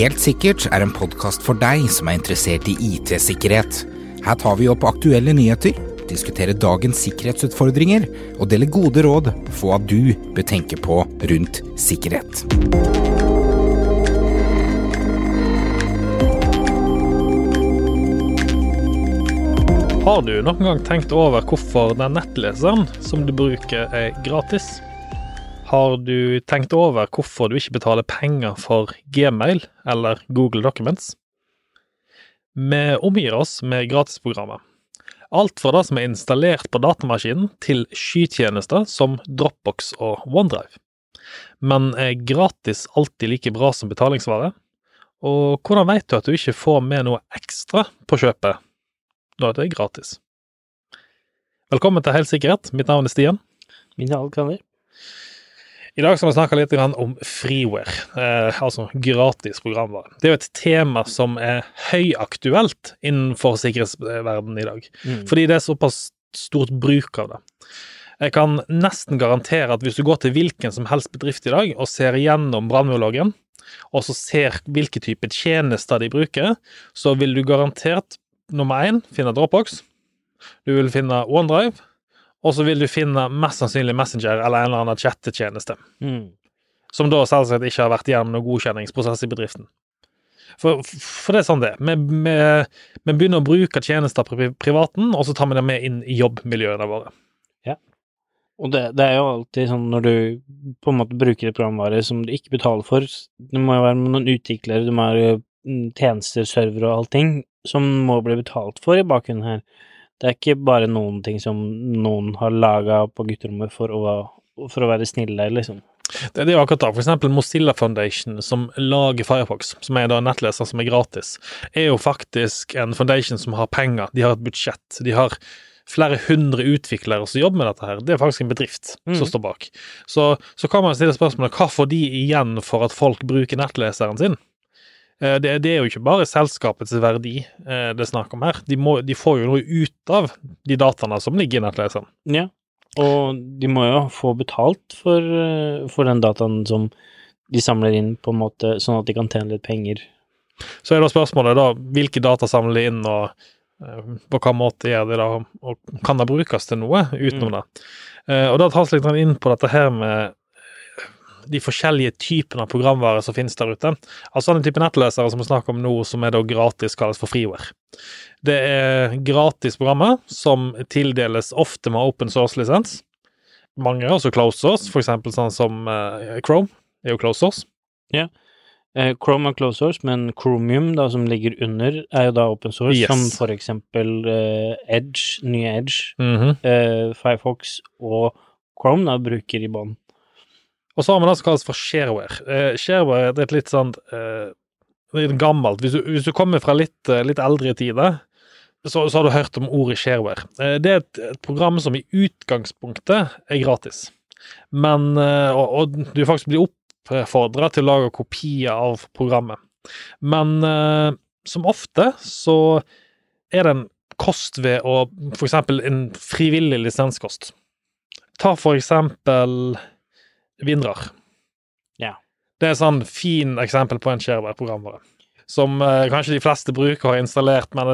Helt sikkert er en podkast for deg som er interessert i IT-sikkerhet. Her tar vi opp aktuelle nyheter, diskuterer dagens sikkerhetsutfordringer og deler gode råd på hva du bør tenke på rundt sikkerhet. Har du noen gang tenkt over hvorfor den nettleseren som du bruker, er gratis? Har du tenkt over hvorfor du ikke betaler penger for Gmail eller Google Documents? Vi omgir oss med gratisprogrammer. Alt fra det som er installert på datamaskinen, til skytjenester som Dropbox og OneDrive. Men er gratis alltid like bra som betalingsvare? Og hvordan vet du at du ikke får med noe ekstra på kjøpet når det er gratis? Velkommen til Helt sikkerhet. Mitt navn er Stian. Min navn Alexander. I dag skal vi snakke litt om freeware, eh, altså gratis programvare. Det er jo et tema som er høyaktuelt innenfor sikkerhetsverdenen i dag, Mm. fordi det er såpass stort bruk av det. Jeg kan nesten garantere at hvis du går til hvilken som helst bedrift i dag og ser gjennom brannbiologen, og så ser hvilke type tjenester de bruker, så vil du garantert nummer én finne Dropbox, du vil finne OneDrive, og så vil du finne mest sannsynlig Messenger eller en eller annen chattetjeneste Mm. som da selvsagt ikke har vært gjennom noen godkjenningsprosess i bedriften. For, for det er sånn det er. Vi, vi, vi begynner å bruke tjenester på privaten, og så tar vi det med inn i jobbmiljøene våre. Ja. Og det, det er jo alltid sånn når du på en måte bruker et programvare som du ikke betaler for Det må jo være noen utviklere, det må være mm, tjenester, servere og allting som må bli betalt for i bakgrunnen her. Det er ikke bare noen ting som noen har laga på gutterommet for å, for å være snille, liksom. Det, det er jo akkurat da. For eksempel Mozilla Foundation, som lager Firefox, som er da en nettleser som er gratis, er jo faktisk en foundation som har penger, de har et budsjett, de har flere hundre utviklere som jobber med dette her. Det er faktisk en bedrift Mm. som står bak. Så, så kan man stille spørsmålet hva får de igjen for at folk bruker nettleseren sin? Eh, Det, det er jo ikke bare selskapets verdi eh, det er snakk om her. De, må, de får jo noe ut av de dataene som ligger i nettleseren. Ja, og de må jo få betalt for, eh, for den dataen som de samler inn, på en måte, sånn at de kan tjene litt penger. Så er da spørsmålet da, hvilke data samler de inn, og på hvilken måte gjør de det, og kan det brukes til noe utenom Mm. det? Og da tas litt inn på dette her med de forskjellige typene av programvare som finnes der ute. Altså den type nettlesere som vi snakker om nå, som er da gratis, kalles for freeware. Det er gratis programmer som tildeles ofte med open source-lisens. Mange er også close source, for eksempel sånn som eh, Chrome er jo close source. Eh, Chrome er close source, men Chromium, da, som ligger under, er jo da open source, Yes. som for eksempel uh, Edge, nye Edge, mm -hmm. uh, Firefox og Chrome da bruker i bånn. Og så har man det som kalles for shareware. Uh, shareware det er et litt sånn uh, litt gammelt hvis du, hvis du kommer fra litt, uh, litt eldre tider, så, så har du hørt om ordet shareware. Det er et, et program som i utgangspunktet er gratis, men og, og du faktisk blir oppfordra til å lage kopier av programmet. Men som ofte så er det en kost ved å For eksempel en frivillig lisenskost. Ta for eksempel Vindrar. Ja. Det er et sånn fin eksempel på en shareware-programvare. Som eh, kanskje de fleste bruker har installert, men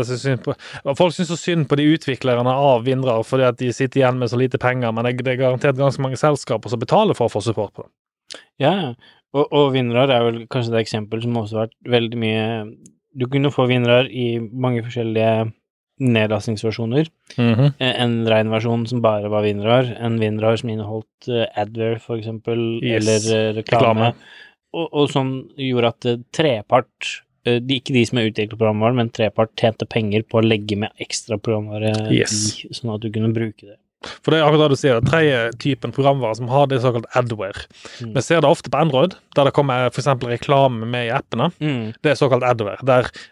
på, folk syns så synd på de utviklerne av Vindrar fordi at de sitter igjen med så lite penger, men det, er garantert ganske mange selskaper som betaler for å få support på det. Ja, ja. og, og Vindrar er vel kanskje det eksempelet som også har vært veldig mye Du kunne få Vindrar i mange forskjellige nedlastningsversjoner. -hmm. En rein versjon som bare var WinRAR, en WinRAR som inneholdt eh, adware, for eksempel, Yes. eller eh, reklame. Og, og som gjorde at eh, trepart eh, de, Ikke de som er utviklet programvare, men trepart tjente penger på å legge med ekstra programvare Yes. i, sånn at du kunne bruke det. For det er akkurat det du sier, den tredje typen programvare som har det såkalt adware. Mm. Vi ser det ofte på Android, der det kommer f.eks. reklame med i appene. Mm. Det er såkalt adware, der eh,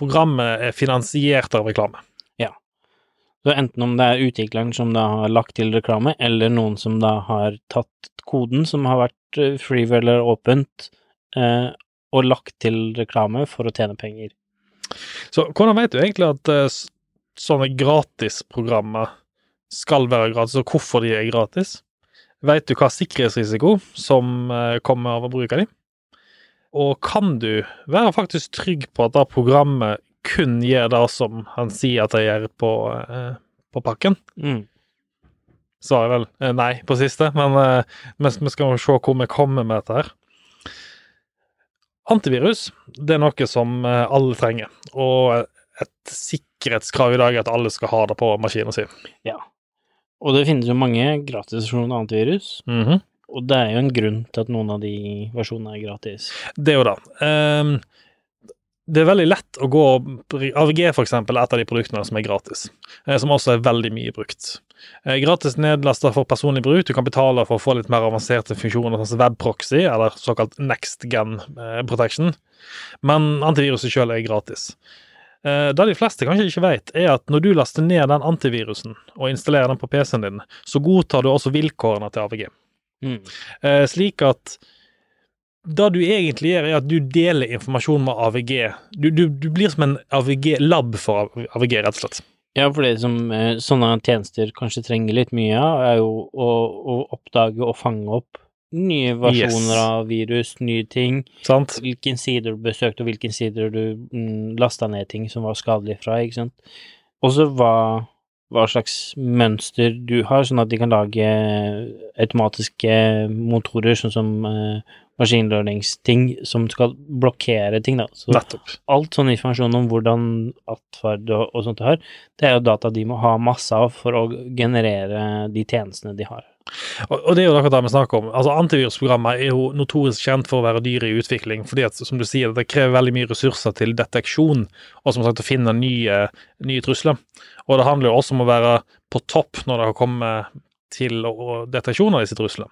programmet er finansiert av reklame. Ja. Så enten om det er utvikleren som da har lagt til reklame, eller noen som da har tatt koden som har vært eh, freeware eller åpent, eh, og lagt til reklame for å tjene penger. Så hvordan vet du egentlig at eh, sånne gratisprogrammer skal være gratis, og hvorfor de er gratis? Vet du hva sikkerhetsrisiko som eh, kommer av å bruke de? Og kan du være faktisk trygg på at da programmet kun gjør det som han sier at det gjør på, eh, på pakken? Mm. Svaret er vel eh, nei på siste, men eh, vi skal se hvor vi kommer med dette her. Antivirus det er noe som eh, alle trenger, og et sikkerhetskrav i dag er at alle skal ha det på maskinen sin. Ja, Og det finnes jo mange gratisversjoner av antivirus, Mhm. Og det er jo en grunn til at noen av de versjonene er gratis. Det er jo det. Um, det er veldig lett å gå AVG, for eksempel, er et av de produktene som er gratis, eh, som også er veldig mye brukt. Eh, Gratis nedlaster for personlig bruk. Du kan betale for å få litt mer avanserte funksjoner, sånn som webproxy, eller såkalt next gen eh, protection. Men antiviruset sjøl er gratis. Det de fleste kanskje ikke vet, er at når du laster ned den antivirusen og installerer den på PC-en din, så godtar du også vilkårene til AVG. Mm. Eh, slik at det du egentlig gjør, er at du deler informasjon med AVG. Du, du, du blir som en AVG-lab for AVG, rett og slett. Ja, for det som eh, sånne tjenester kanskje trenger litt mye av, er jo å, å oppdage og fange opp nye versjoner Yes. av virus, nye ting, Sant? hvilken sider du besøkte, og hvilken sider du mm, lasta ned ting som var skadelige fra, ikke sant. Også hva, hva slags mønster du har, sånn at de kan lage automatiske motorer, sånn som eh, maskinlearningsting, som skal blokkere ting, da. Så Nettopp. alt sånn informasjon om hvordan atferd og, og sånt det har, det er jo data de må ha masse av for å generere de tjenestene de har. Og, det er jo akkurat det vi snakker om. Altså Antivirusprogrammer er jo notorisk kjent for å være dyre i utvikling, fordi at, som du sier, det krever veldig mye ressurser til deteksjon, og som sagt å finne nye, nye trusler. Og det handler jo også om å være på topp når det har kommet til deteksjon av disse truslene.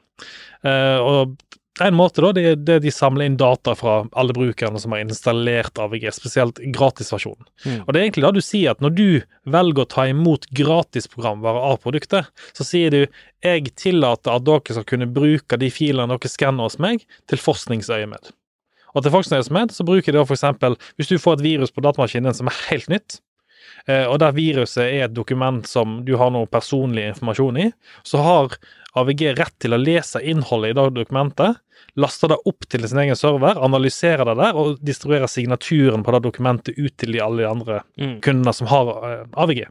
Eh, og en måte da, det er det de samler inn data fra alle brukerne som har installert AVG, spesielt gratisversjonen. Mm. Og det er egentlig da du sier at når du velger å ta imot gratisprogramvare av produktet, så sier du jeg tillater at dere skal kunne bruke de filene dere skanner hos meg, til forskningsøyemed. Og til forskningsøyemed så bruker de da eksempel, hvis du får et virus på datamaskinen som er helt nytt, eh, og der viruset er et dokument som du har noe personlig informasjon i, så har AVG rett til å lese innholdet i det dokumentet, laste det opp til sin egen server, analysere det der og distribuere signaturen på det dokumentet ut til de alle de andre Mm. kundene som har eh, AVG.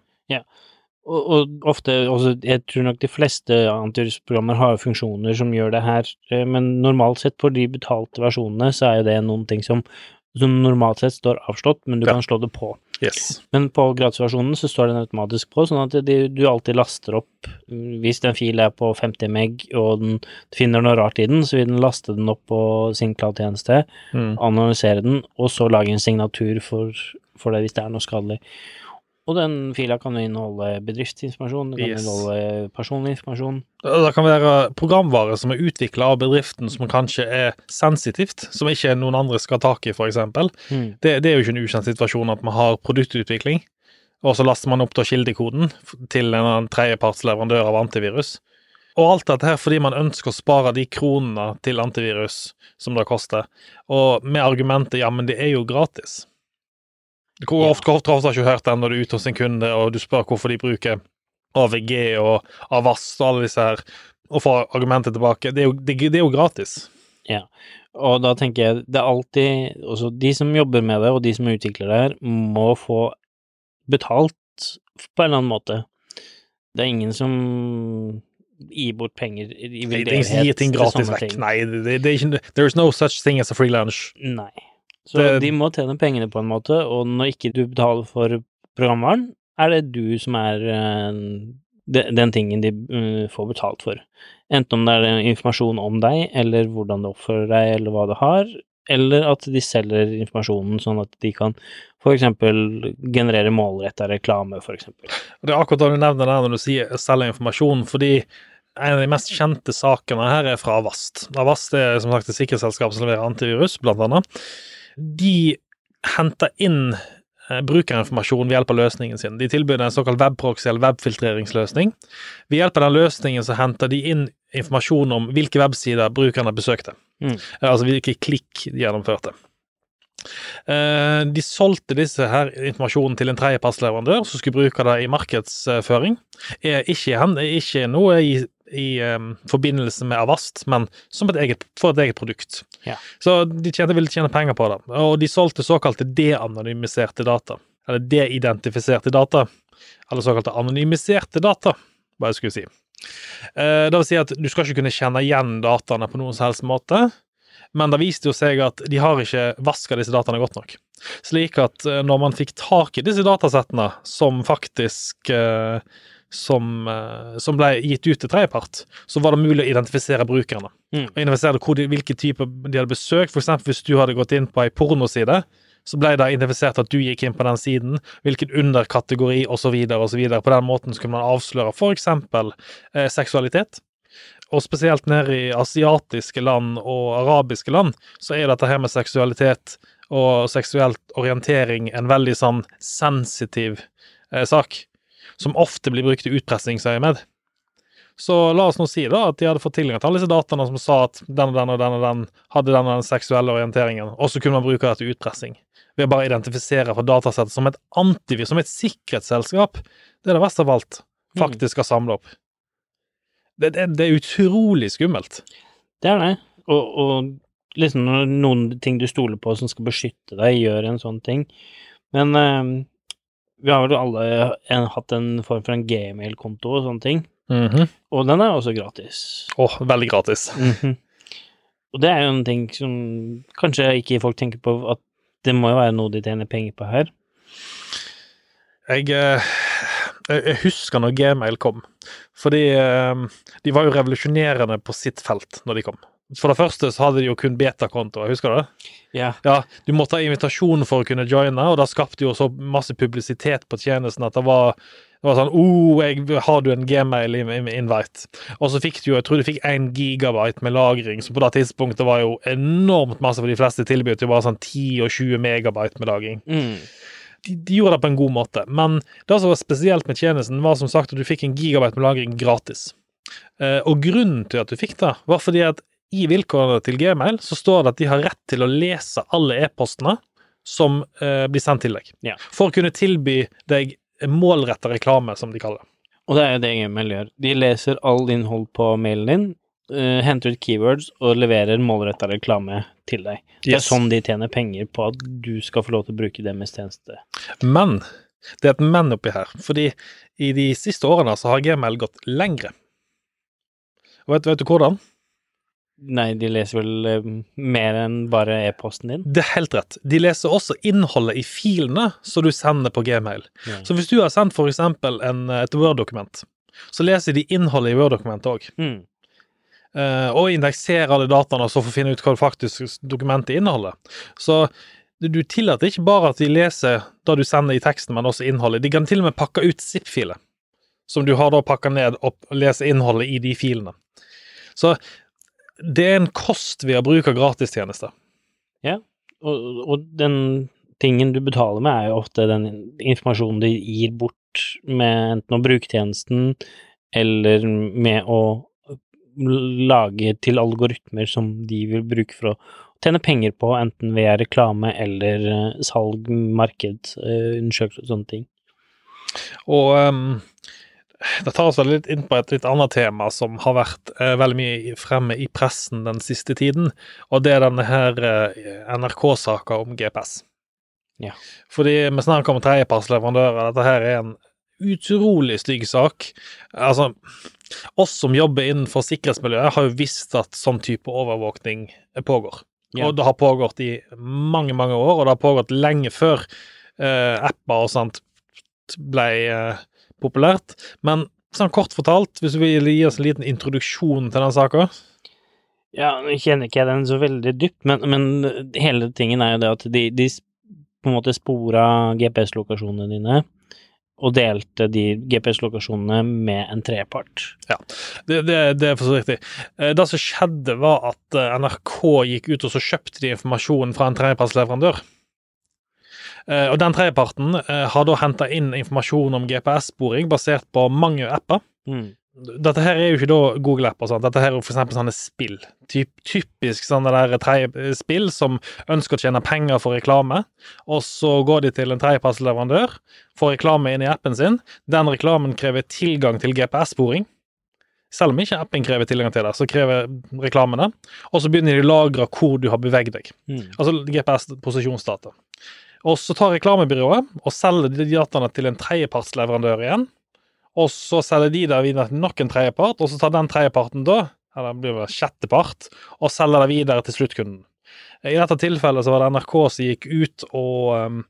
Og, og ofte, også, jeg tror nok de fleste antivirusprogrammer har funksjoner som gjør det her, eh, men normalt sett for de betalte versjonene, så er jo det noen ting som, som normalt sett står avslått, men du Ja. kan slå det på. Yes. Men på gratisversjonen så står den automatisk på, sånn at de, du alltid laster opp Hvis den fil er på 50 meg, og den finner noe rart i den, så vil den laste den opp på sin cloud-tjeneste, Mm. analysere den, og så lage en signatur for, for det hvis det er noe skadelig. Og den fila kan inneholde bedriftsinformasjon, det kan Yes. inneholde personlig informasjon. Det kan være programvare som er utvikla av bedriften som kanskje er sensitivt, som ikke noen andre skal ha tak i, f.eks. Mm. Det, det er jo ikke en ukjent situasjon at man har produktutvikling, og så laster man opp da kildekoden til en tredjepartsleverandør av antivirus. Og alt dette her fordi man ønsker å spare de kronene til antivirus som det koster, og med argumentet ja, men det er jo gratis. Hvor Ja. ofte, hvor ofte, har du ikke hørt den når du er ute hos en kunde og du spør hvorfor de bruker AVG og Avast og alle disse her, og får argumentet tilbake. Det er jo, det, det er jo gratis. Og da tenker jeg, det er alltid Også de som jobber med det, og de som utvikler det her, må få betalt på en eller annen måte. Det er ingen som gir bort penger i veldedighet til gratis sånne ting. Nei, det, det er ikke There is no such thing as a free lunch. Nei. Så Det- de må tjene pengene på en måte, og når ikke du betaler for programvaren, er det du som er eh, de- den tingen de eh, får betalt for. Enten om det er informasjon om deg, eller hvordan du oppfører deg, eller hva du har, eller at de selger informasjonen sånn at de kan for eksempel generere målretta reklame, for eksempel. Det er akkurat det du nevner der når du sier selger informasjon, fordi en av de mest kjente sakene her er fra Avast. Avast er som sagt et sikkerhetsselskap som leverer antivirus, blant annet. De henter inn eh, brukerinformasjon ved hjelp av løsningen sin. De tilbyr en såkalt webproxy eller webfiltreringsløsning. Ved hjelp av den løsningen så henter de inn informasjon om hvilke websider brukerne besøkte. Mm. Eh, Altså hvilke klikk de gjennomførte. Eh, De solgte disse her informasjonen til en tredjepartsleverandør som skulle bruke det i markedsføring. Er ikke, ikke noe i i um, forbindelse med Avast, men som et eget, for et eget produkt. Ja. Så de tjente, ville tjene penger på det. Og de solgte såkalte de-anonymiserte data. Eller de-identifiserte data. Eller såkalte anonymiserte data, hva jeg skulle si. Uh, Det vil si at du skal ikke kunne kjenne igjen dataene på noen som helst måte, men det viste jo seg at de har ikke vaska disse dataene godt nok. Slik at eh, når man fikk tak i disse datasettene, som faktisk eh, som, eh, som ble gitt ut til tredjepart, så var det mulig å identifisere brukerne. Mm. Og identifisere hvor de, hvilke typer de hadde besøkt. For eksempel hvis du hadde gått inn på ei pornoside, så ble det identifisert at du gikk inn på den siden, hvilken underkategori osv. osv. På den måten skulle man avsløre eksempel eh, seksualitet. Og spesielt nede i asiatiske land og arabiske land, så er dette her med seksualitet og seksuelt orientering en veldig sånn sensitiv eh, sak, som ofte blir brukt i utpressingsøyemed. Så la oss nå si da at de hadde fått tilgang til alle disse dataene som sa at den og den og den og den hadde den og den seksuelle orienteringen, og så kunne man bruke det til utpressing. Ved å bare identifisere for datasettet som et antivirus, som et sikkerhetsselskap. Det er det verste av alt. Faktisk skal samle opp. Det, det, det er utrolig skummelt. Det er det. Og, og liksom noen ting du stoler på som skal beskytte deg, gjør en sånn ting. Men eh, vi har vel alle en, hatt en form for en gmail-konto og sånne ting. Mhm. Og den er også gratis. Åh, veldig gratis. Mhm. Og det er jo en ting som kanskje ikke folk tenker på, at det må jo være noe de tjener penger på her. Jeg, eh, jeg jeg husker når Gmail kom, fordi eh, de var jo revolusjonerende på sitt felt når de kom. For det første så hadde de jo kun betakontoer, husker du det? Ja. Ja, du måtte ha invitasjon for å kunne joine, og det skapte jo så masse publisitet på tjenesten at det var, det var sånn oh, jeg, har du en Gmail-invite? Og så fikk du jo, jeg tror du fikk én gigabyte med lagring, som på det tidspunktet var jo enormt masse, for de fleste tilbød jo bare sånn 10 og 20 megabyte med lagring. Mm. De, de gjorde det på en god måte, men det som var spesielt med tjenesten, var som sagt at du fikk en gigabyte med lagring gratis. Uh, og grunnen til at du fikk det, var fordi at i vilkårene til Gmail så står det at de har rett til å lese alle e-postene som eh, blir sendt til deg, Ja. for å kunne tilby deg målretta reklame, som de kaller det. Og det er jo det Gmail gjør. De leser all innhold på mailen din, eh, henter ut keywords og leverer målretta reklame til deg. Det er Yes. sånn de tjener penger på at du skal få lov til å bruke deres tjeneste. Men det er et men oppi her, fordi i de siste årene så har Gmail gått lengre. Og vet, vet du hvordan? Nei, de leser vel eh, mer enn bare e-posten din? Det er helt rett. De leser også innholdet i filene som du sender på Gmail. Ja. Så hvis du har sendt eksempel et Word-dokument, så leser de innholdet i Word-dokumentet òg. Mm. Eh, og indekserer alle dataene så for å finne ut hva det faktisk dokumentet inneholder. Så du du tillater ikke bare at de leser det du sender i teksten, men også innholdet. De kan til og med pakke ut zip-filer, som du har da pakka ned og lese innholdet i de filene. Så det er en kost ved å bruke gratistjenester. Og, og den tingen du betaler med, er jo ofte den informasjonen du gir bort med enten å bruke tjenesten eller med å lage til algoritmer som de vil bruke for å tjene penger på, enten via reklame eller eh, salg, marked, eh, og sånne ting. Og ehm, det tar oss litt inn på et litt annet tema som har vært eh, veldig mye fremme i pressen den siste tiden, og det er denne her eh, NRK-saka om GPS. Ja. Fordi vi snakker om tredjepartsleverandører, dette her er en utrolig stygg sak. Altså, oss som jobber innenfor sikkerhetsmiljøet, har jo visst at sånn type overvåkning pågår. Ja. Og det har pågått i mange, mange år, og det har pågått lenge før eh, apper og sånt ble eh, populært. Men sånn kort fortalt, hvis du vil gi oss en liten introduksjon til den saka? Ja, nå kjenner ikke jeg den så veldig dypt, men, men hele tingen er jo det at de, de på en måte spora GPS-lokasjonene dine, og delte de GPS-lokasjonene med en trepart. Det, det, det er for så riktig. Eh, Det som skjedde, var at eh, NRK gikk ut og så kjøpte de informasjonen fra en tredjepartsleverandør. Eh, Og den tredjeparten eh, har da henta inn informasjon om GPS-sporing basert på mange apper. Mm. Dette her er jo ikke da Google-apper, dette her er jo for eksempel sånne spill. Typ, typisk sånne der tredje spill som ønsker å tjene penger for reklame, og så går de til en tredjepartsleverandør, får reklame inn i appen sin, den reklamen krever tilgang til GPS-sporing, selv om ikke appen krever tilgang til det, så krever reklamene. Og så begynner de å lagre hvor du har beveget deg. Mm. Altså GPS-posisjonsdata. Og så tar reklamebyrået og selger de dataene til en tredjepartsleverandør igjen. Og så selger de det videre til nok en tredjepart, og så tar den tredjeparten da, eller det blir det sjettepart, og selger det videre til sluttkunden. I dette tilfellet så var det NRK som gikk ut og, um,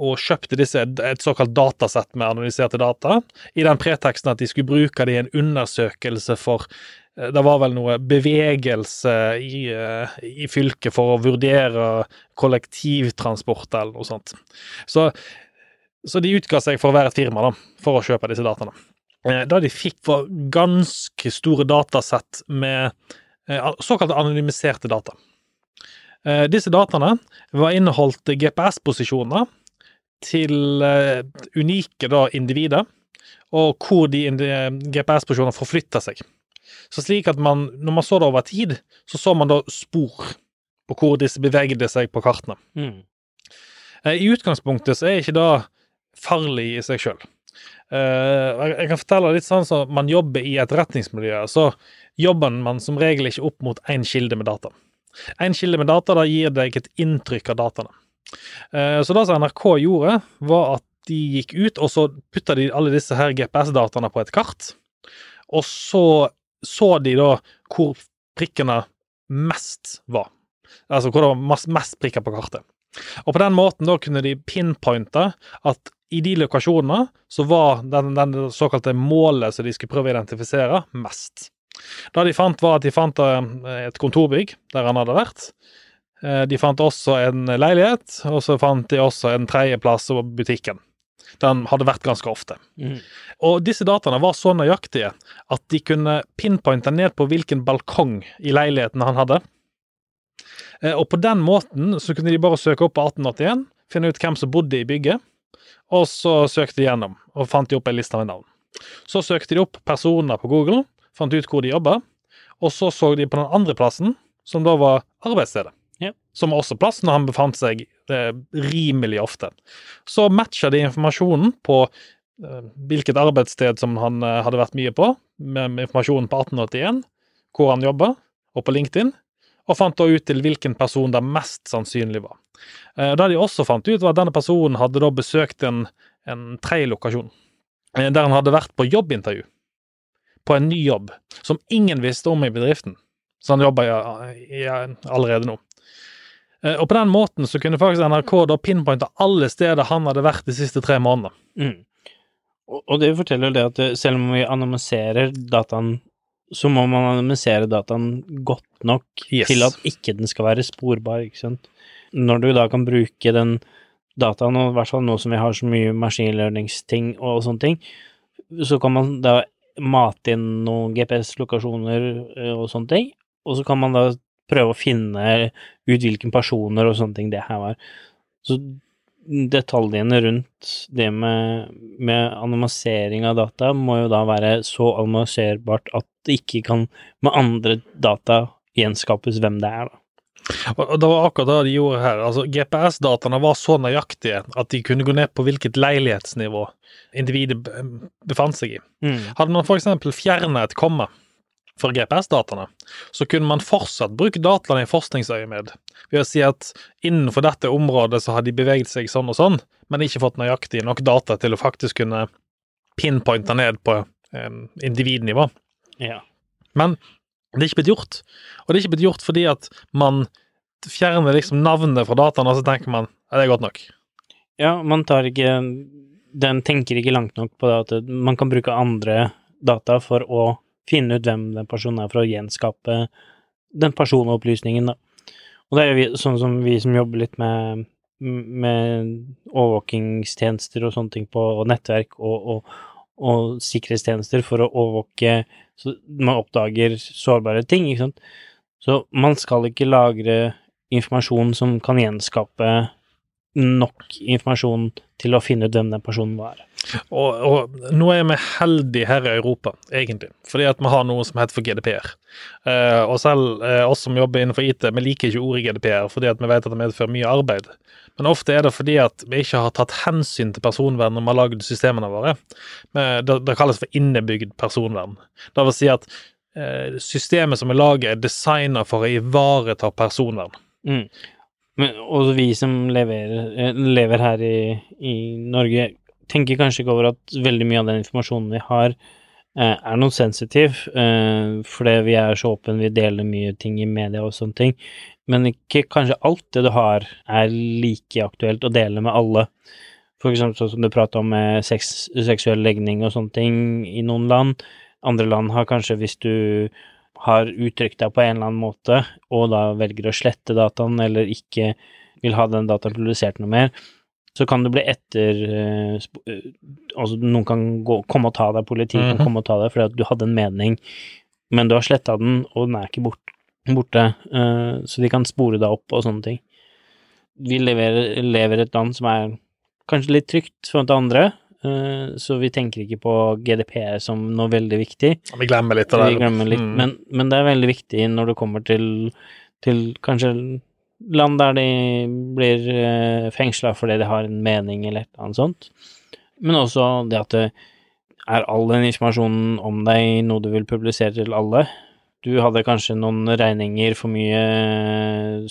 og kjøpte disse, et såkalt datasett med analyserte data, i den preteksten at de skulle bruke det i en undersøkelse for det var vel noe bevegelse i, eh, i fylket for å vurdere kollektivtransport eller noe sånt. Så, så de utga seg for å være et firma da, for å kjøpe disse dataene. Det Da de fikk var ganske store datasett med såkalt anonymiserte data. Eh, Disse dataene var inneholdt GPS-posisjoner til eh, unike da, individer, og hvor de GPS-posisjonene forflytta seg. Så slik at man, når man så det over tid, så så man da spor på hvor disse bevegde seg på kartene. Mm. Eh, I utgangspunktet så er ikke det farlig i seg sjøl. Jeg kan fortelle litt sånn som man jobber i etterretningsmiljøet. så jobber man som regel ikke opp mot én kilde med data. Én kilde med data da gir deg et inntrykk av dataene. Eh, Så det som NRK gjorde, var at de gikk ut, og så putta de alle disse her GPS-dataene på et kart. Og så så de da hvor prikkene mest var. Altså hvor det var mest, mest prikker på kartet. Og på den måten da kunne de pinpointe at i de lokasjonene så var den, den såkalte målet som de skulle prøve å identifisere, mest. Det de fant, var at de fant eh, et kontorbygg der han hadde vært. Eh, De fant også en leilighet, og så fant de også en tredjeplass og butikken. Der han hadde vært ganske ofte. Mm. Og disse dataene var så nøyaktige at de kunne pinpointe ned på hvilken balkong i leiligheten han hadde. Eh, Og på den måten så kunne de bare søke opp på 1881, finne ut hvem som bodde i bygget, og så søkte de gjennom, og fant de opp en liste med navn. Så søkte de opp personer på Google, fant ut hvor de jobba, og så så de på den andre plassen, som da var arbeidsstedet. Ja. Som var også plassen han befant seg eh, rimelig ofte. Så matcha de informasjonen på eh, hvilket arbeidssted som han eh, hadde vært mye på, med, informasjonen på 1881, hvor han jobba, og på LinkedIn, og fant da ut til hvilken person det mest sannsynlig var. Eh, Det de også fant ut, var at denne personen hadde da besøkt en, en tredje lokasjon, eh, der han hadde vært på jobbintervju. På en ny jobb, som ingen visste om i bedriften. Så han i, allerede nå. Eh, Og på den måten så kunne faktisk NRK da pinpointe alle steder han hadde vært de siste tre månedene. Mm. Og, det forteller det at selv om vi anonymiserer dataen, så må man anonymisere dataen godt nok Yes. til at ikke den skal være sporbar, ikke sant. Når du da kan bruke den dataen, og i hvert fall nå som vi har så mye maskinlæringsting og sånne ting, så kan man da mate inn noen GPS-lokasjoner eh, og sånne ting, og så kan man da prøve å finne ut hvilke personer og sånne ting det her var. Så detaljene rundt det med, med anonymisering av data må jo da være så anonymiserbart at det ikke kan med andre data gjenskapes hvem det er, da. Og det var akkurat det de gjorde her. Altså, GPS-dataene var så nøyaktige at de kunne gå ned på hvilket leilighetsnivå individet befant seg i. Hadde man f.eks. fjernet et komme for GPS-dataene, så kunne man fortsatt bruke dataene i forskningsøyemed ved å si at innenfor dette området så har de beveget seg sånn og sånn, men ikke fått nøyaktig nok data til å faktisk kunne pinpointe ned på eh, individnivå. Ja. Men det er ikke blitt gjort. Og det er ikke blitt gjort fordi at man fjerner liksom navnet fra dataene, og så tenker man er det godt nok. ja, man tar ikke Den tenker ikke langt nok på det at man kan bruke andre data for å finne ut hvem den personen er, for å gjenskape den personopplysningen, da. Og det er jo sånn som vi som jobber litt med, med overvåkingstjenester og sånne ting på nettverk og, og, og sikkerhetstjenester for å overvåke så man oppdager sårbare ting, ikke sant. Så man skal ikke lagre informasjon som kan gjenskape nok informasjon til å finne ut hvem den personen var. Og, og nå er vi heldige her i Europa, egentlig, fordi at vi har noe som heter for GDPR. Eh, og selv eh, oss som jobber innenfor IT, vi liker ikke ordet GDPR fordi at vi vet at det medfører mye arbeid. Men ofte er det fordi at vi ikke har tatt hensyn til personvern når vi har lagd systemene våre. Men Det, det kalles for innebygd personvern. Det vil si at eh, systemet som vi lager, er designa for å ivareta personvern. Mm. Men, og vi som lever, eh, lever her i, i Norge, tenker kanskje ikke over at veldig mye av den informasjonen vi har, eh, er noe sensitiv, eh, fordi vi er så åpne, vi deler mye ting i media og sånne ting, men ikke kanskje alt det du har er like aktuelt å dele med alle. For eksempel sånn som du prater om med sex, seksuell legning og sånne ting i noen land. Andre land har kanskje, hvis du har uttrykt deg på en eller annen måte, og da velger å slette dataen, eller ikke vil ha den dataen publisert noe mer, så kan du bli etter eh, eh, Altså, noen kan gå, komme og ta deg, politiet Mhm. kan komme og ta deg fordi at du hadde en mening, men du har sletta den, og den er ikke bort, borte, eh, så de kan spore deg opp og sånne ting. Vi lever, lever i et land som er kanskje litt trygt for andre, så vi tenker ikke på GDPR som noe veldig viktig. Vi glemmer litt av det. Vi glemmer litt, Mm. men, men det er veldig viktig når det kommer til, til kanskje land der de blir uh, fengsla fordi de har en mening eller et eller annet sånt. Men også det at det er all den informasjonen om deg noe du vil publisere til alle. Du hadde kanskje noen regninger for mye,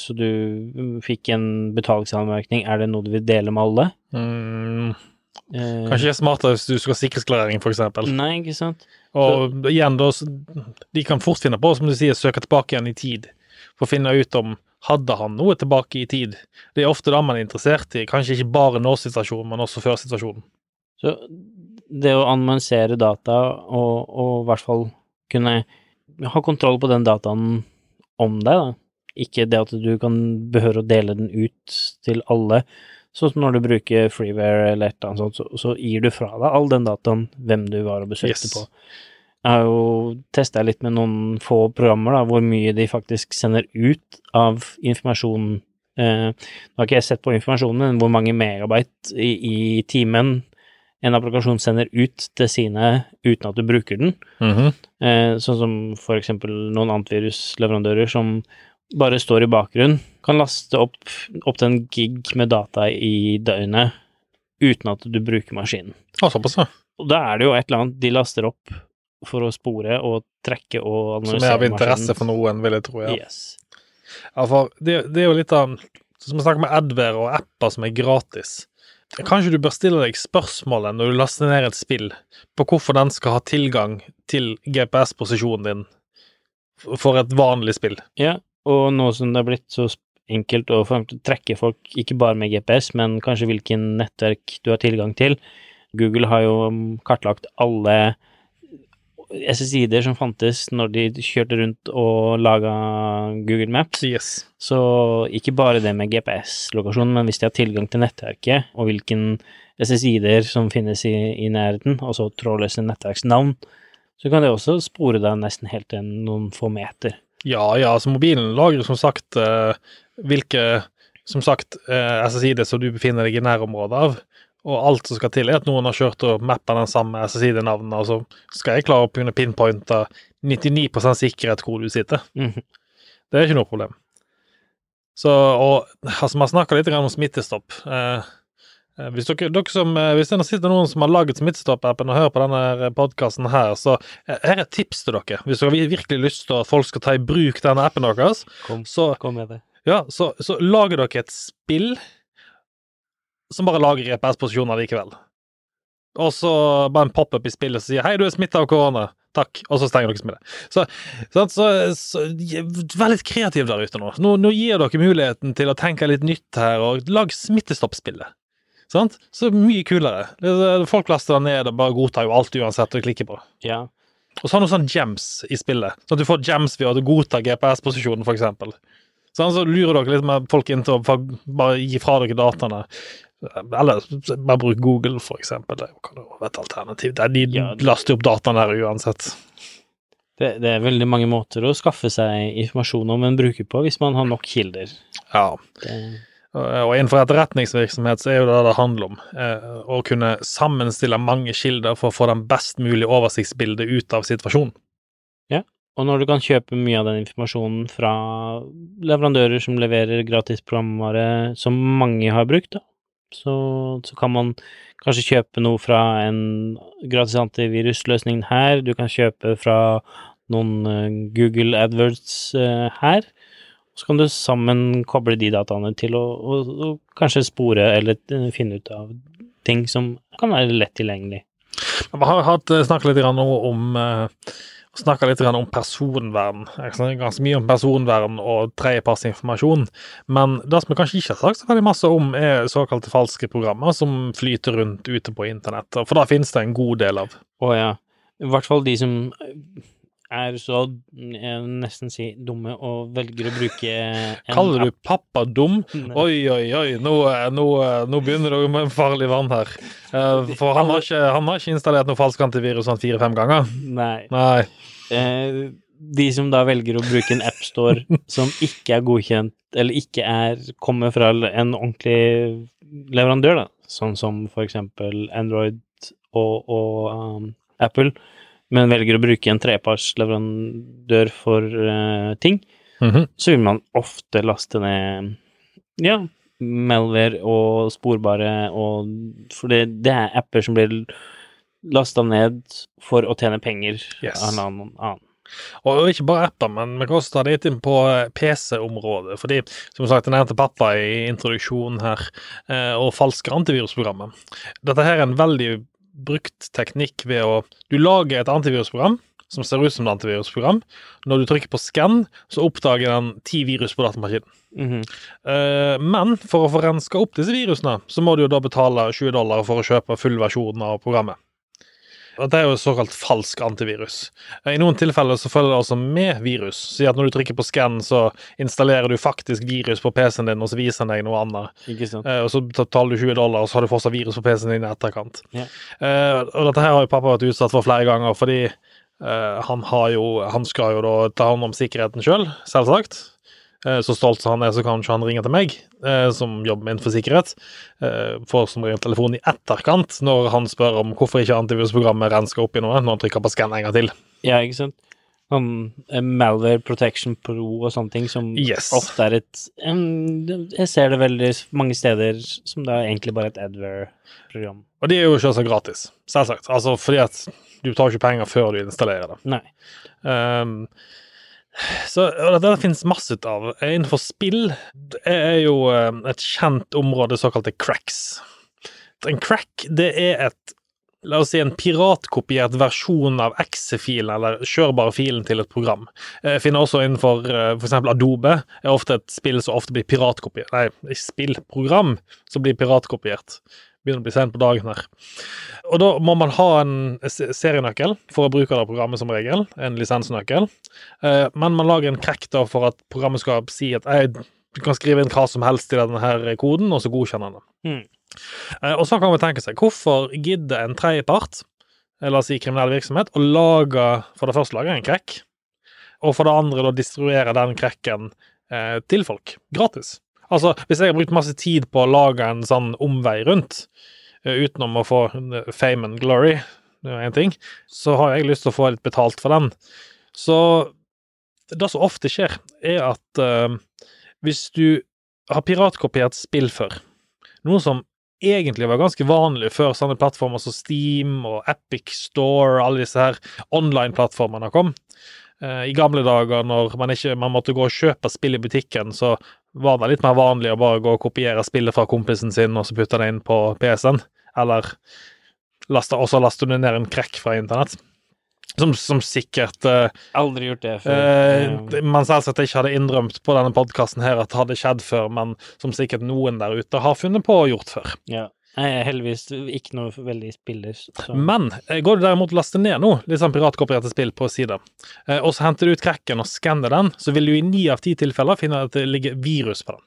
så du fikk en betalingsanmerkning. Er det noe du vil dele med alle? Mm, Eh, kanskje er smartere hvis du skal ha sikkerhetsklarering, eksempel. Nei, ikke sant? Og igjen, da, de kan fort finne på, som du sier, søke tilbake igjen i tid, for å finne ut om hadde han noe tilbake i tid. Det er ofte da man er interessert i, kanskje ikke bare nå-situasjonen, men også før-situasjonen. Så det å analysere data, og, og i hvert fall kunne ha kontroll på den dataen om deg, da. Ikke det at du kan behøve å dele den ut til alle. Sånn som når du bruker freeware eller et eller annet sånt, så, så gir du fra deg all den dataen, hvem du var og besøkte Yes. på. Jeg har jo testa litt med noen få programmer, da, hvor mye de faktisk sender ut av informasjon. Eh, nå har ikke jeg sett på informasjonen, men hvor mange megabyte i, i timen en applikasjon sender ut til sine uten at du bruker den. Eh, sånn som for eksempel noen antivirusleverandører som bare står i bakgrunnen, kan laste opp til en gig med data i døgnet uten at du bruker maskinen. Ja, såpass, ja. Og da er det jo et eller annet de laster opp for å spore og trekke og analysere Som analysere er av interesse maskinen. for noen, vil jeg tro, ja. Yes. Ja, for det, det er jo litt av Som å snakker med adware og apper som er gratis. Kanskje du bør stille deg spørsmålet når du laster ned et spill, på hvorfor den skal ha tilgang til GPS-posisjonen din for et vanlig spill. Ja, og nå som det er blitt så enkelt å trekke folk, ikke bare med GPS, men kanskje hvilken nettverk du har tilgang til. Google har jo kartlagt alle SSID-er som fantes når de kjørte rundt og laga Google Maps. Yes. Så ikke bare det med GPS-lokasjon, men hvis de har tilgang til nettverket, og hvilken SSID-er som finnes i, i nærheten, altså trådløse nettverksnavn, så kan det også spore deg nesten helt til noen få meter. Ja, ja, altså mobilen lagrer som sagt eh, hvilke som sagt eh, SSID som du befinner deg i nærområdet av. Og alt som skal til, er at noen har kjørt og mappa den samme SSID-navnet, og så skal jeg klare å kunne pinpointe 99% sikkerhet hvor du sitter. Mhm. Det er ikke noe problem. Så, og altså, har snakka litt om Smittestopp. Eh, eh, hvis, dere, dere som, eh, hvis det sitter noen som har laget Smittestopp-appen og hører på denne podkasten her, så her er et tips til dere. Hvis dere har virkelig lyst til at folk skal ta i bruk denne appen deres, Kom, så, kom med det. Ja, så, så lager dere et spill som bare lager GPS-posisjoner likevel. Og så bare en pop-up i spillet som sier 'hei, du er smitta av korona'. Takk. Og så stenger dere spillet. Så, så, så vær litt kreativ der ute nå. nå. Nå gir dere muligheten til å tenke litt nytt her, og lag Smittestopp-spillet. Sant? Så mye kulere. Folk laster det ned og bare godtar jo alt uansett og klikker på. Ja. Og så har du sånn gems i spillet, sånn at du får gems ved å godta GPS-posisjonen, for eksempel. Så lurer dere litt med folk inn til å bare gi fra dere dataene. Eller bare bruk Google, for eksempel. Det kan jo være et alternativ. De laster opp dataene der uansett. Det, det er veldig mange måter å skaffe seg informasjon om en bruker på, hvis man har nok kilder. Ja. Det, Og innenfor etterretningsvirksomhet så er jo det det handler om. Eh, å kunne sammenstille mange kilder for å få den best mulige oversiktsbildet ut av situasjonen. Og når du kan kjøpe mye av den informasjonen fra leverandører som leverer gratis programvare som mange har brukt, da, så, så kan man kanskje kjøpe noe fra en gratis antivirusløsning her, du kan kjøpe fra noen eh, Google AdWords eh, her, så kan du sammen koble de dataene til å, og, og kanskje spore eller eh, finne ut av ting som kan være lett tilgjengelig. Vi har hatt snakket litt om snakka litt om personvern. Ganske mye om personvern og tredjepartsinformasjon. Men det som vi kanskje ikke har sagt så veldig masse om, er såkalte falske programmer som flyter rundt ute på internett. For da finnes det en god del av. Å ja. I hvert fall de som er så, jeg vil nesten si, dumme og velger å bruke en Kaller du pappa dum? Oi, oi, oi, nå, nå, nå begynner det med farlig vann her. Eh, For han har ikke, han har ikke installert noe falsk antivirus sånn fire-fem ganger. Nei. Nei. Eh, de som da velger å bruke en appstore som ikke er godkjent, eller ikke er kommer fra en ordentlig leverandør, da, sånn som for eksempel Android og, og um, Apple, men velger å bruke en trepartsleverandør for uh, ting, Mhm. så vil man ofte laste ned ja, malware og sporbare og For det, det er apper som blir lasta ned for å tjene penger Yes. av en annen. annen. Og ikke bare apper, men vi kan også ta det litt inn på eh, PC-området. Fordi, som sagt, jeg nevnte pappa i introduksjonen her, eh, og falske antivirusprogrammet. Dette her er en veldig brukt teknikk ved å Du lager et antivirusprogram som ser ut som et antivirusprogram. Når du trykker på skann, så oppdager den ti virus på datamaskinen. Mm -hmm. uh, men for å få renska opp disse virusene, så må du jo da betale 20 dollar for å kjøpe full versjon av programmet. Og Det er jo såkalt falsk antivirus. Eh, I noen tilfeller så følger det altså med virus. Si at når du trykker på skann, så installerer du faktisk virus på PC-en din, og så viser den deg noe annet. Ikke sant? Eh, og så betaler du 20 dollar, og så har du fortsatt virus på PC-en din i etterkant. Ja. Eh, og dette her har jo pappa vært utsatt for flere ganger, fordi han har jo Han skal jo da ta hånd om sikkerheten sjøl, selv, selvsagt. Eh, Så stolt som han er, så kan ikke han ringe til meg, eh, som jobber med innenfor sikkerhet. Eh, Får som regel telefon i etterkant når han spør om hvorfor ikke antivirusprogrammet rensker opp i noe, når han trykker på skann en gang til. Ja, ikke sant? Sånn Malware Protection Pro og sånne ting som Yes. ofte er et Jeg ser det veldig mange steder som det er egentlig bare et Adware-program. Og de er jo selvsagt gratis, selvsagt. Altså fordi at du tar ikke penger før du installerer det. Nei. Um, så det finnes masse ut av. Innenfor spill er jo um, et kjent område, såkalte cracks. En crack, det er et La oss si en piratkopiert versjon av exe-filen, eller kjørbare filen til et program. Jeg finner også innenfor uh, f.eks. Adobe, er ofte et spill som ofte blir piratkopiert. Nei, et spillprogram som blir piratkopiert. Begynner å bli sent på dagen her. Og da må man ha en serienøkkel for å bruke det programmet som regel, en lisensnøkkel. Eh, Men man lager en crack da for at programmet skal si at jeg, du kan skrive inn hva som helst i denne her koden, og så godkjenner den. Mm. Og så kan man tenke seg, hvorfor gidder en tredjepart, eh, la oss si kriminell virksomhet, å lage, for det første lage en crack, og for det andre da distribuere den cracken til folk, gratis. Altså, hvis jeg har brukt masse tid på å lage en sånn omvei rundt, eh, utenom å få eh, fame and glory, det er én ting, så har jeg lyst til å få litt betalt for den. Så det som ofte skjer, er at uh, hvis du har piratkopiert spill før, noe som egentlig var ganske vanlig før sånne plattformer som Steam og Epic Store, alle disse her online-plattformene kom. Eh, I gamle dager når man ikke man måtte gå og kjøpe spill i butikken, så var det litt mer vanlig å bare gå og kopiere spillet fra kompisen sin og så putte det inn på PC-en, eller laste, også laste ned en krekk fra internett. Som, som sikkert uh, Aldri gjort det før. Uh, man selvsagt ikke hadde innrømt på denne podkasten her at det hadde skjedd før, men som sikkert noen der ute har funnet på og gjort før. ja. Jeg er heldigvis ikke noe veldig spiller. Så. Men eh, går du derimot og laster ned nå, litt sånn piratkopierte spill på sida, eh, og så henter du ut cracken og skanner den, så vil du i ni av ti tilfeller finne at det ligger virus på den.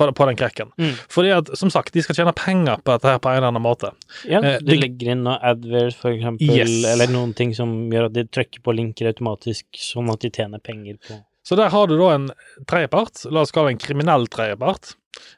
På, den cracken. Mm. Fordi at, som sagt, de skal tjene penger på dette her på en eller annen måte. Ja, Eh, det- legger inn noe adverse, for eksempel, Yes. eller noen ting som gjør at de trykker på linker automatisk, sånn at de tjener penger på Så der har du da en tredjepart, la oss kalle det en kriminell tredjepart,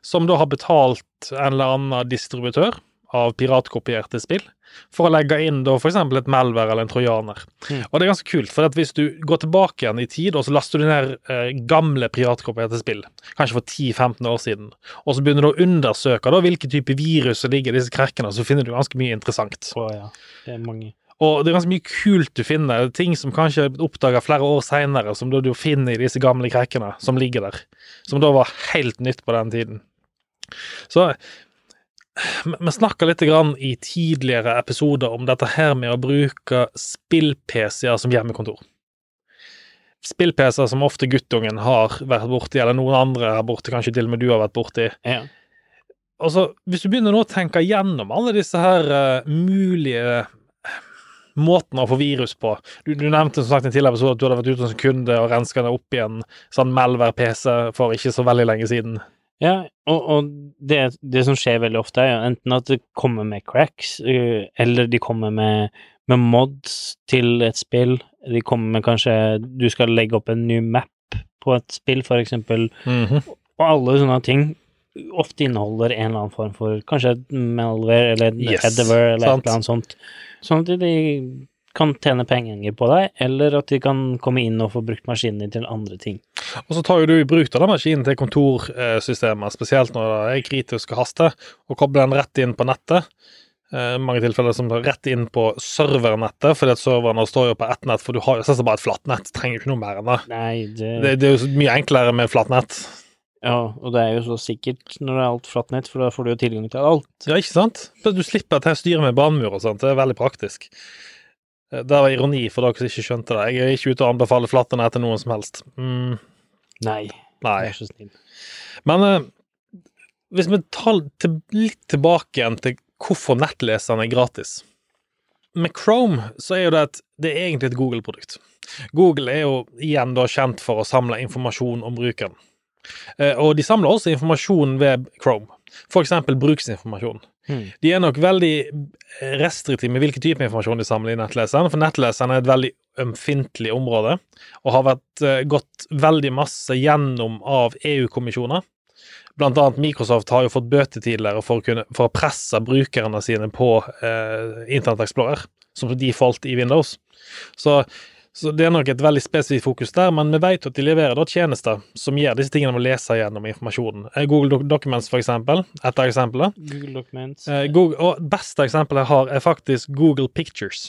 som da har betalt en eller annen distributør av piratkopierte spill for å legge inn da f.eks. et Melver eller en trojaner. Mm. Og det er ganske kult, for hvis du går tilbake igjen i tid, og så laster du ned eh, gamle piratkopierte spill, kanskje for 10-15 år siden, og så begynner du å undersøke da hvilke type virus som ligger i disse krekkene, så finner du ganske mye interessant. Oh, ja. Det er mange. Og det er ganske mye kult du finner, ting som kanskje er oppdaga flere år seinere, som du finner i disse gamle krekkene som ligger der. Som da var helt nytt på den tiden. Så vi- snakka litt grann i tidligere episoder om dette her med å bruke spill-PC-er som hjemmekontor. Spill-PC-er som ofte guttungen har vært borti, eller noen andre her borte, kanskje til og med du har vært borti. Ja. Altså, hvis du begynner nå å tenke gjennom alle disse her uh, mulige måtene å få virus på Du, du nevnte som sagt i en tidligere episode at du hadde vært ute som kunde og renska deg opp i en sånn Melvær-PC for ikke så veldig lenge siden. Ja, og, og det, det som skjer veldig ofte, er jo enten at det kommer med cracks, øh, eller de kommer med, med mods til et spill. De kommer med kanskje Du skal legge opp en ny map på et spill, for eksempel. -hmm. Og alle sånne ting ofte inneholder en eller annen form for Kanskje malware eller Yes, headover eller sant. et eller annet sånt. Sånn at de kan tjene penger på deg, eller at de kan komme inn og få brukt maskinen din til andre ting. Og så tar jo du i bruk den maskinen til kontorsystemet, spesielt når det er kritisk og haste, og kobler den rett inn på nettet. I mange tilfeller som tar rett inn på servernettet, fordi at serverne står jo på ett nett, for du har jo bare et flatt nett, trenger jo ikke noe mer enn det. Nei, det, Det, det er jo mye enklere med flatt nett. Ja, og det er jo så sikkert når det er alt flatt nett, for da får du jo tilgang til alt. Ja, ikke sant? Du slipper at jeg styrer med banemur og sånt, det er veldig praktisk. Eh, Det var ironi for dere som ikke skjønte det. Jeg er ikke ute og anbefaler flatte nett til noen som helst. Mm, Nei, nei. vær så snill. Men eh, hvis vi tar til, litt tilbake igjen til hvorfor nettleseren er gratis Med Chrome så er jo det et, det er egentlig et Google-produkt. Google er jo igjen da kjent for å samle informasjon om brukeren. Eh, og de samler også informasjon ved Chrome, eksempel bruksinformasjon. Hmm. De er nok veldig restriktive med hvilken type informasjon de samler i nettleseren, for nettleseren er et veldig ømfintlig område, og har vært eh, gått veldig masse gjennom av EU-kommisjoner. Blant annet Microsoft har jo fått bøter tidligere for å, kunne, for å presse brukerne sine på eh, Internett Explorer, som de falt i Windows. Så, så det er nok et veldig spesifikt fokus der, men vi vet at de leverer da tjenester som gjør disse tingene med å lese gjennom informasjonen. Eh, Google Doc Documents, for eksempel, et av eksemplene. Google Documents. Eh, Google, og beste eksempelet jeg har, er faktisk Google Pictures.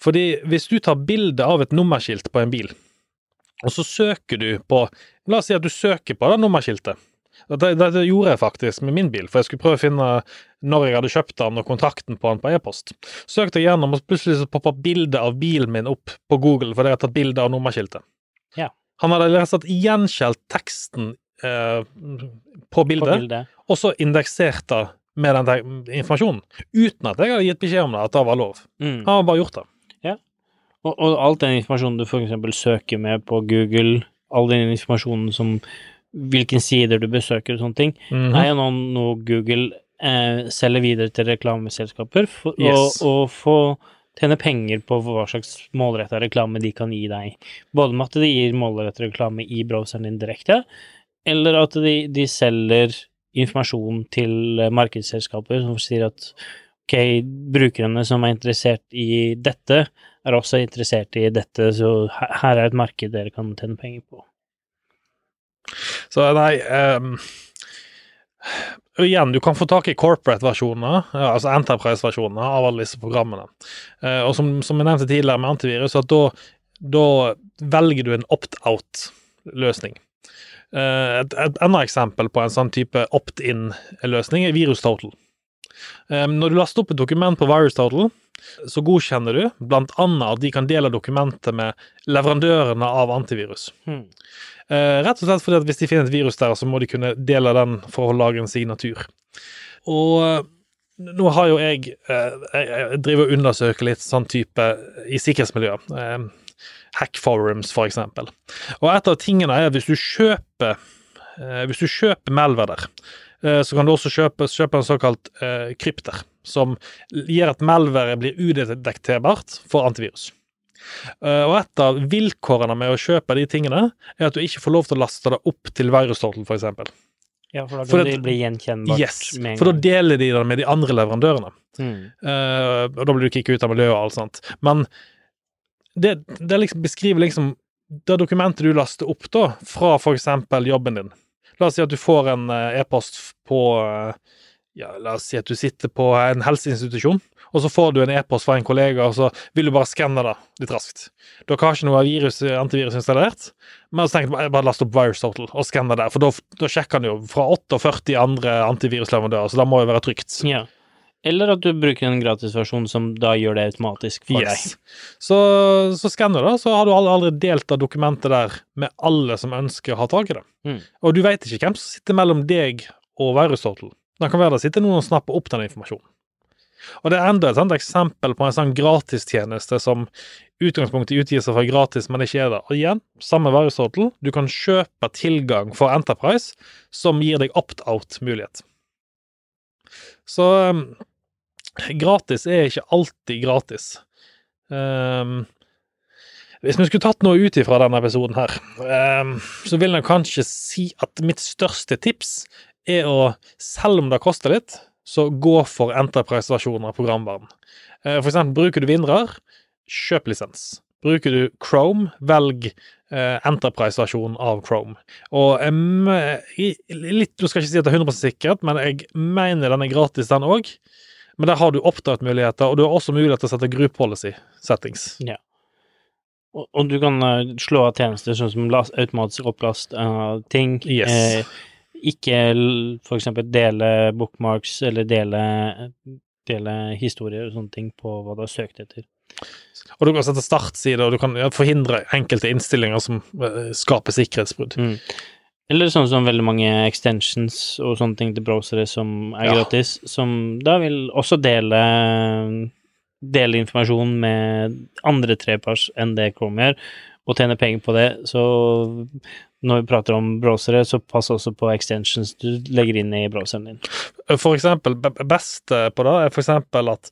Fordi hvis du tar bilde av et nummerskilt på en bil, og så søker du på La oss si at du søker på det nummerskiltet. Dette, det, gjorde jeg faktisk med min bil, for jeg skulle prøve å finne når jeg hadde kjøpt den og kontrakten på den på e-post. Søkte jeg gjennom, og plutselig så poppa bildet av bilen min opp på Google fordi jeg hadde tatt bilde av nummerskiltet. Ja. Han hadde og slett gjenskjelt teksten eh, på på bildet bildet. og så indeksert det med den informasjonen, uten at jeg hadde gitt beskjed om det, at det var lov. Mm. Han hadde bare gjort det. Og, og alt den informasjonen du eksempel søker med på Google, all den informasjonen som hvilken sider du besøker og sånne ting, Mhm. er jo nå noe Google eh, selger videre til reklameselskaper for Yes. å, å få tjene penger på hva slags målretta reklame de kan gi deg. Både med at de gir målretta reklame i browseren din direkte, eller at de, de selger informasjon til eh, markedsselskaper som sier at ok, brukerne som er interessert i dette, er også interessert i dette, så her er et marked dere kan tjene penger på. Så nei um, Igjen, du kan få tak i corporate-versjoner, altså Enterprise-versjoner, av alle disse programmene. Uh, og som, som jeg nevnte tidligere med antivirus, at da, da velger du en opt-out-løsning. Eh, et, annet eksempel på en sånn type opt-in-løsning er VirusTotal. Eh, når du laster opp et dokument på VirusTotal, så godkjenner du annet at de kan dele dokumentet med leverandørene av antivirus. Hmm. Eh, rett og slett fordi at hvis de finner et virus der, så må de kunne dele den for å lage en signatur. Og eh, nå har jo jeg eh, Jeg jeg driver og undersøker litt sånn type i sikkerhetsmiljøet. Hackforums, hack for eksempel. Og et av tingene er at hvis du kjøper eh, Hvis du kjøper malware der, så kan du også kjøpe, kjøpe en såkalt eh, krypter, som gjør at malware blir udetekterbart for antivirus. Eh, og et av vilkårene med å kjøpe de tingene, er at du ikke får lov til å laste det opp til VirusTotal, for eksempel. Ja, for da kan for det bli gjenkjennbart Yes, med en for da deler de det med de andre leverandørene. Mm. Eh, og da blir du kicka ut av miljøet og alt sånt. Men det, det liksom beskriver liksom det dokumentet du laster opp da, fra eksempel jobben din. La oss si at du får en eh, e-post på eh, ja, La oss si at du sitter på en helseinstitusjon, og så får du en e-post fra en kollega, og så vil du bare skanne det litt raskt. Dere har ikke noe virus, antivirus installert, men så tenkte jeg bare, bare last opp VirusTotal og skanne der, for da, da sjekker han jo fra 48 andre antivirusleverandører, så det må jo være trygt. Ja. Eller at du bruker en gratisversjon som da gjør det automatisk for Yes. Så, så skanner du, da, så har du aldri, delt det dokumentet der med alle som ønsker å ha tak i det. Mm. Og du veit ikke hvem som sitter mellom deg og VirusTotal. Det kan være det sitter noen og snapper opp den informasjonen. Og det er enda et eksempel på en sånn gratistjeneste som utgangspunktet utgir seg for gratis, men ikke er det. Og igjen, samme VirusTotal, du kan kjøpe tilgang for Enterprise som gir deg opt-out-mulighet. Så um, gratis er ikke alltid gratis. Um, hvis vi skulle tatt noe ut ifra denne episoden her, um, så vil jeg kanskje si at mitt største tips er å, selv om det koster litt, så gå for Enterprise-versjoner av programvaren. Uh, For eksempel, bruker du Vindrar, kjøp lisens. Bruker du Chrome, velg eh, Enterprise-versjonen av Chrome. Og um, litt, Du skal ikke si at det er 100% sikkert, men jeg mener den er gratis, den òg. Men der har du oppdragsmuligheter, og du har også mulighet til å sette group policy settings. Og, og du kan uh, slå av tjenester sånn som last, automatisk opplast av ting. Yes. Eh, ikke f.eks. dele bookmarks eller dele, dele historier og sånne ting på hva du har søkt etter. Og du kan sette startside, og du kan ja, forhindre enkelte innstillinger som eh, skaper sikkerhetsbrudd. Mm. Eller sånn som veldig mange extensions og sånne ting til browsere som er Ja. gratis, som da vil også dele dele informasjon med andre trepars enn det Chrome gjør, og tjene penger på det. Så når vi prater om browsere, så pass også på extensions du legger inn i browseren din. For eksempel, best på det er for eksempel at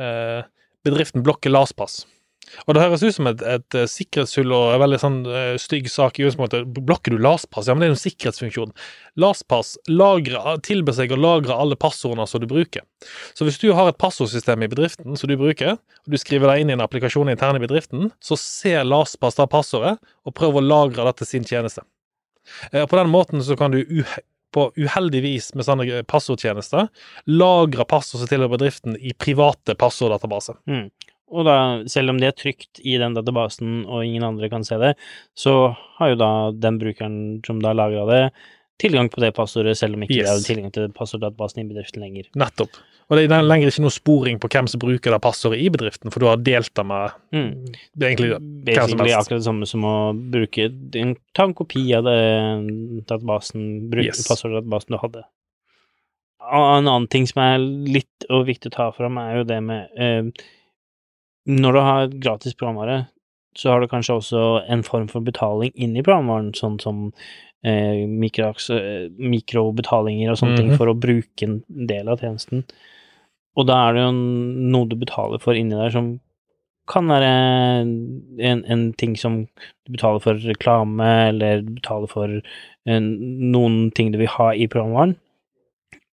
eh, bedriften blokker LASPass. Og det høres ut som et, et eh, sikkerhetshull og en veldig sånn uh, stygg sak i utgangspunktet. Blokker du LASPass? Ja, men det er jo en sikkerhetsfunksjon. LAS-pass tilber seg å lagre alle passordene som du bruker. Så hvis du har et passordsystem i bedriften som du bruker, og du skriver deg inn i en applikasjon intern i bedriften, så ser LASPass da passordet og prøver å lagre det til sin tjeneste. Uh, På den måten så kan du på uheldig vis med sånne passordtjenester lagre passord som tilhører bedriften i private passorddatabaser. Mm. Og da, selv om det er trygt i den databasen og ingen andre kan se det, så har jo da den brukeren som da lagra det, tilgang på det passordet, selv om ikke Yes. det er tilgang til passorddatabasen i bedriften lenger. Nettopp. Og det er lenger ikke noe sporing på hvem som bruker det passordet i bedriften, for du har delt det med Mm. det egentlig hvem som helst. akkurat det samme som å bruke en, Ta en kopi av det databasen, bruke Yes. passorddatabasen du hadde. En annen ting som er litt og viktig å ta fram, er jo det med eh, Når du har gratis programvare, så har du kanskje også en form for betaling inn i programvaren, sånn som eh, eh, mikrobetalinger og sånne Mhm. ting, for å bruke en del av tjenesten. Og da er det jo noe du betaler for inni der som kan være en, en ting som du betaler for reklame, eller du betaler for en, noen ting du vil ha i programvaren.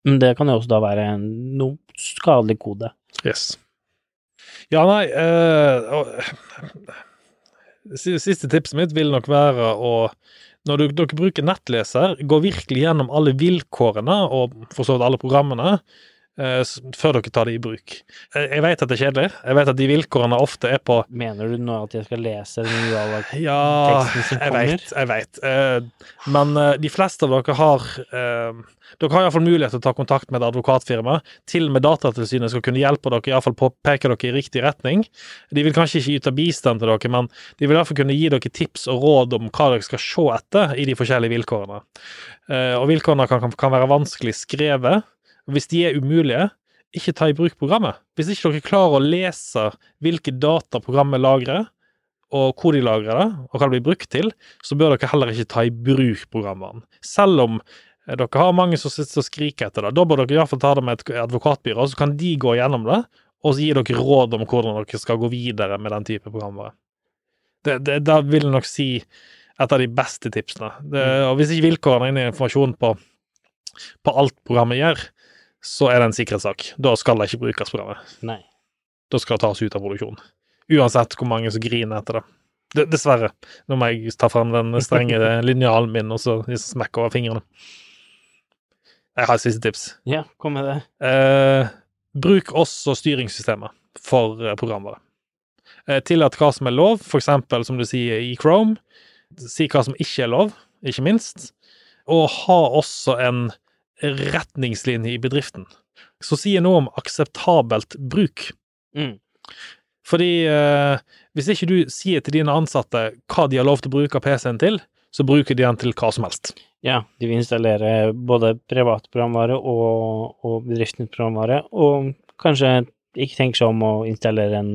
Men det kan jo også da være en, noe skadelig kode. Yes. Ja, nei eh, Siste tipset mitt vil nok være å når du, dere bruker nettleser, gå virkelig gjennom alle vilkårene og for så vidt alle programmene før dere tar det i bruk. Jeg, jeg vet at det er kjedelig. Jeg vet at de vilkårene ofte er på Mener du nå at jeg skal lese den Ja, teksten som kommer? vet, jeg vet. Uh, men uh, de fleste av dere har uh, Dere har iallfall mulighet til å ta kontakt med et advokatfirma. Til og med Datatilsynet skal kunne hjelpe dere, iallfall peke dere i riktig retning. De vil kanskje ikke yte bistand til dere, men de vil iallfall kunne gi dere tips og råd om hva dere skal se etter i de forskjellige vilkårene. Eh, og vilkårene kan, kan, kan være vanskelig skrevet. Hvis de er umulige, ikke ta i bruk programmet. Hvis ikke dere klarer å lese hvilke data programmet lagrer, og hvor de lagrer det, og hva det blir brukt til, så bør dere heller ikke ta i bruk programmene. Selv om eh, dere har mange som sitter og skriker etter det. Da bør dere iallfall ta det med et advokatbyrå, så kan de gå gjennom det og så gi dere råd om hvordan dere skal gå videre med den type programvare. Det, det, det vil jeg nok si et av de beste tipsene. Det, og hvis ikke vilkårene inne i informasjonen på, på alt programmet gjør, så er det en sikkerhetssak. Da skal det ikke brukes programmet. Nei. Da skal det tas ut av produksjon. Uansett hvor mange som griner etter det. D dessverre. Nå må jeg ta frem den strenge linjalen min og så smekke over fingrene. Jeg har et siste tips. Ja, kom med det. Eh, bruk også styringssystemet for eh, programvare. Eh, tillat hva som er lov, for eksempel som du sier i Chrome. Si hva som ikke er lov, ikke minst. Og ha også en retningslinje i bedriften som sier noe om akseptabelt bruk. Mm. Fordi eh, hvis ikke du sier til dine ansatte hva de har lov til å bruke PC-en til, så bruker de den til hva som helst. Ja, de vil installere både privat programvare og, og bedriftens programvare, og kanskje ikke tenke seg om å installere en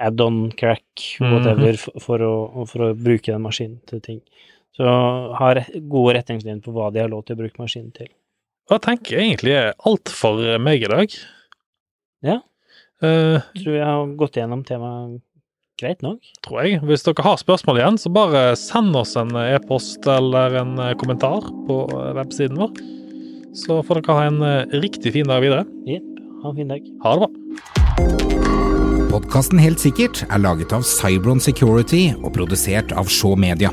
add-on crack, whatever, Mhm. for, for, å, for å bruke den maskinen til ting. Så har gode retningslinjer på hva de har lov til å bruke maskinen til. Hva tenker jeg egentlig er alt for meg i dag. Ja. Uh, Tror jeg har gått gjennom temaet greit nok. tror jeg. Hvis dere har spørsmål igjen, så bare send oss en e-post eller en kommentar på websiden vår. Så får dere ha en riktig fin dag videre. Jepp. Ha en fin dag. Ha det bra. Podkasten Helt sikkert er laget av Cybron Security og produsert av Shaw Media.